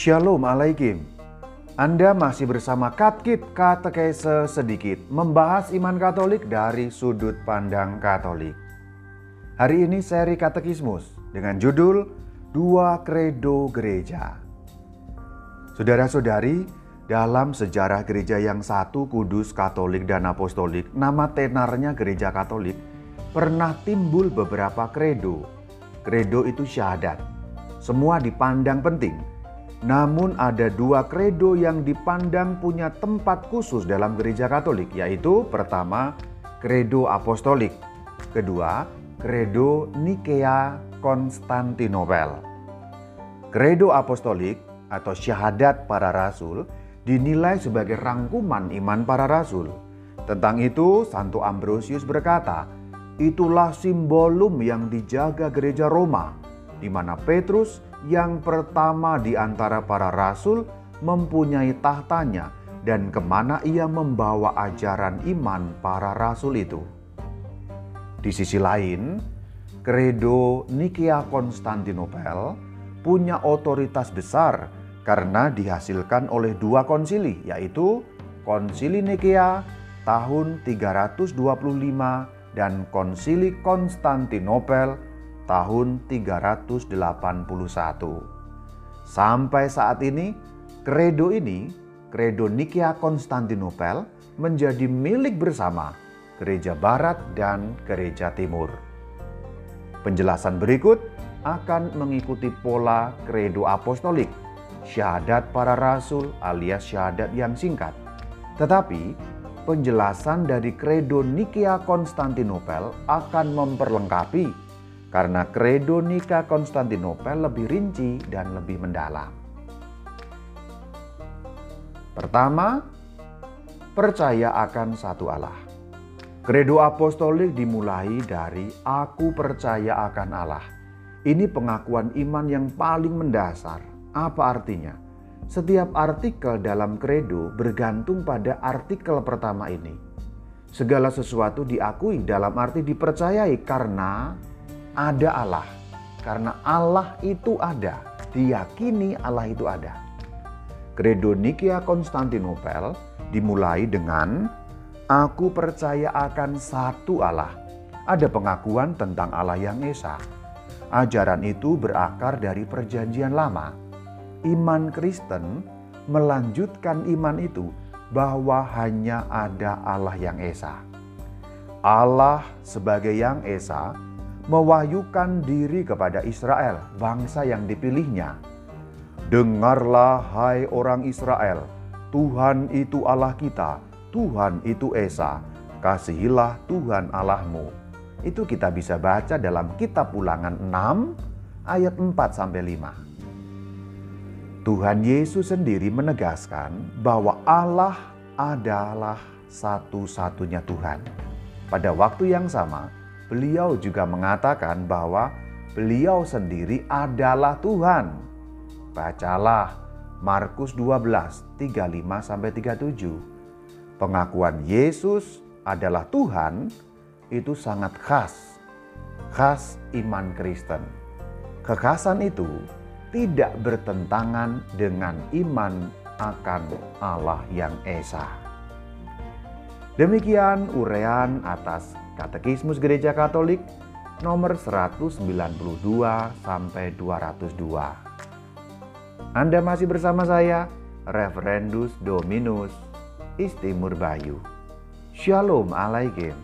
Shalom Alaikum. Anda masih bersama Katkit Katekese sedikit membahas iman Katolik dari sudut pandang Katolik. Hari ini seri Katekismus dengan judul Dua Kredo Gereja. Saudara-saudari, dalam sejarah gereja yang satu kudus, katolik, dan apostolik, nama tenarnya gereja katolik, pernah timbul beberapa kredo. Kredo itu syahadat. Semua dipandang penting. Namun ada dua kredo yang dipandang punya tempat khusus dalam gereja katolik, yaitu pertama, kredo apostolik. Kedua, kredo Nikea Konstantinopel. Kredo apostolik atau syahadat para rasul dinilai sebagai rangkuman iman para rasul. Tentang itu, Santo Ambrosius berkata, itulah simbolum yang dijaga gereja Roma, di mana Petrus yang pertama di antara para rasul mempunyai tahtanya dan ke mana ia membawa ajaran iman para rasul itu. Di sisi lain, Kredo Nikia Konstantinopel punya otoritas besar karena dihasilkan oleh dua konsili yaitu Konsili Nikea tahun 325 dan Konsili Konstantinopel tahun 381. Sampai saat ini, kredo ini, kredo Nikea Konstantinopel menjadi milik bersama gereja barat dan gereja timur. Penjelasan berikut akan mengikuti pola kredo apostolik syahadat para rasul alias syahadat yang singkat. Tetapi penjelasan dari kredo Nikia Konstantinopel akan memperlengkapi karena kredo Nika Konstantinopel lebih rinci dan lebih mendalam. Pertama, percaya akan satu Allah. Kredo apostolik dimulai dari aku percaya akan Allah. Ini pengakuan iman yang paling mendasar apa artinya? Setiap artikel dalam kredo bergantung pada artikel pertama ini. Segala sesuatu diakui dalam arti dipercayai karena ada Allah. Karena Allah itu ada, diyakini Allah itu ada. Kredo Nikia Konstantinopel dimulai dengan Aku percaya akan satu Allah. Ada pengakuan tentang Allah yang Esa. Ajaran itu berakar dari perjanjian lama iman Kristen melanjutkan iman itu bahwa hanya ada Allah yang Esa. Allah sebagai yang Esa mewahyukan diri kepada Israel, bangsa yang dipilihnya. Dengarlah hai orang Israel, Tuhan itu Allah kita, Tuhan itu Esa, kasihilah Tuhan Allahmu. Itu kita bisa baca dalam kitab ulangan 6 ayat 4 sampai 5. Tuhan Yesus sendiri menegaskan bahwa Allah adalah satu-satunya Tuhan. Pada waktu yang sama, beliau juga mengatakan bahwa beliau sendiri adalah Tuhan. Bacalah Markus 12, 35 sampai 37. Pengakuan Yesus adalah Tuhan itu sangat khas. Khas iman Kristen. Kekhasan itu tidak bertentangan dengan iman akan Allah yang Esa. Demikian urean atas Katekismus Gereja Katolik nomor 192 sampai 202. Anda masih bersama saya, Reverendus Dominus Istimur Bayu. Shalom Alaikum.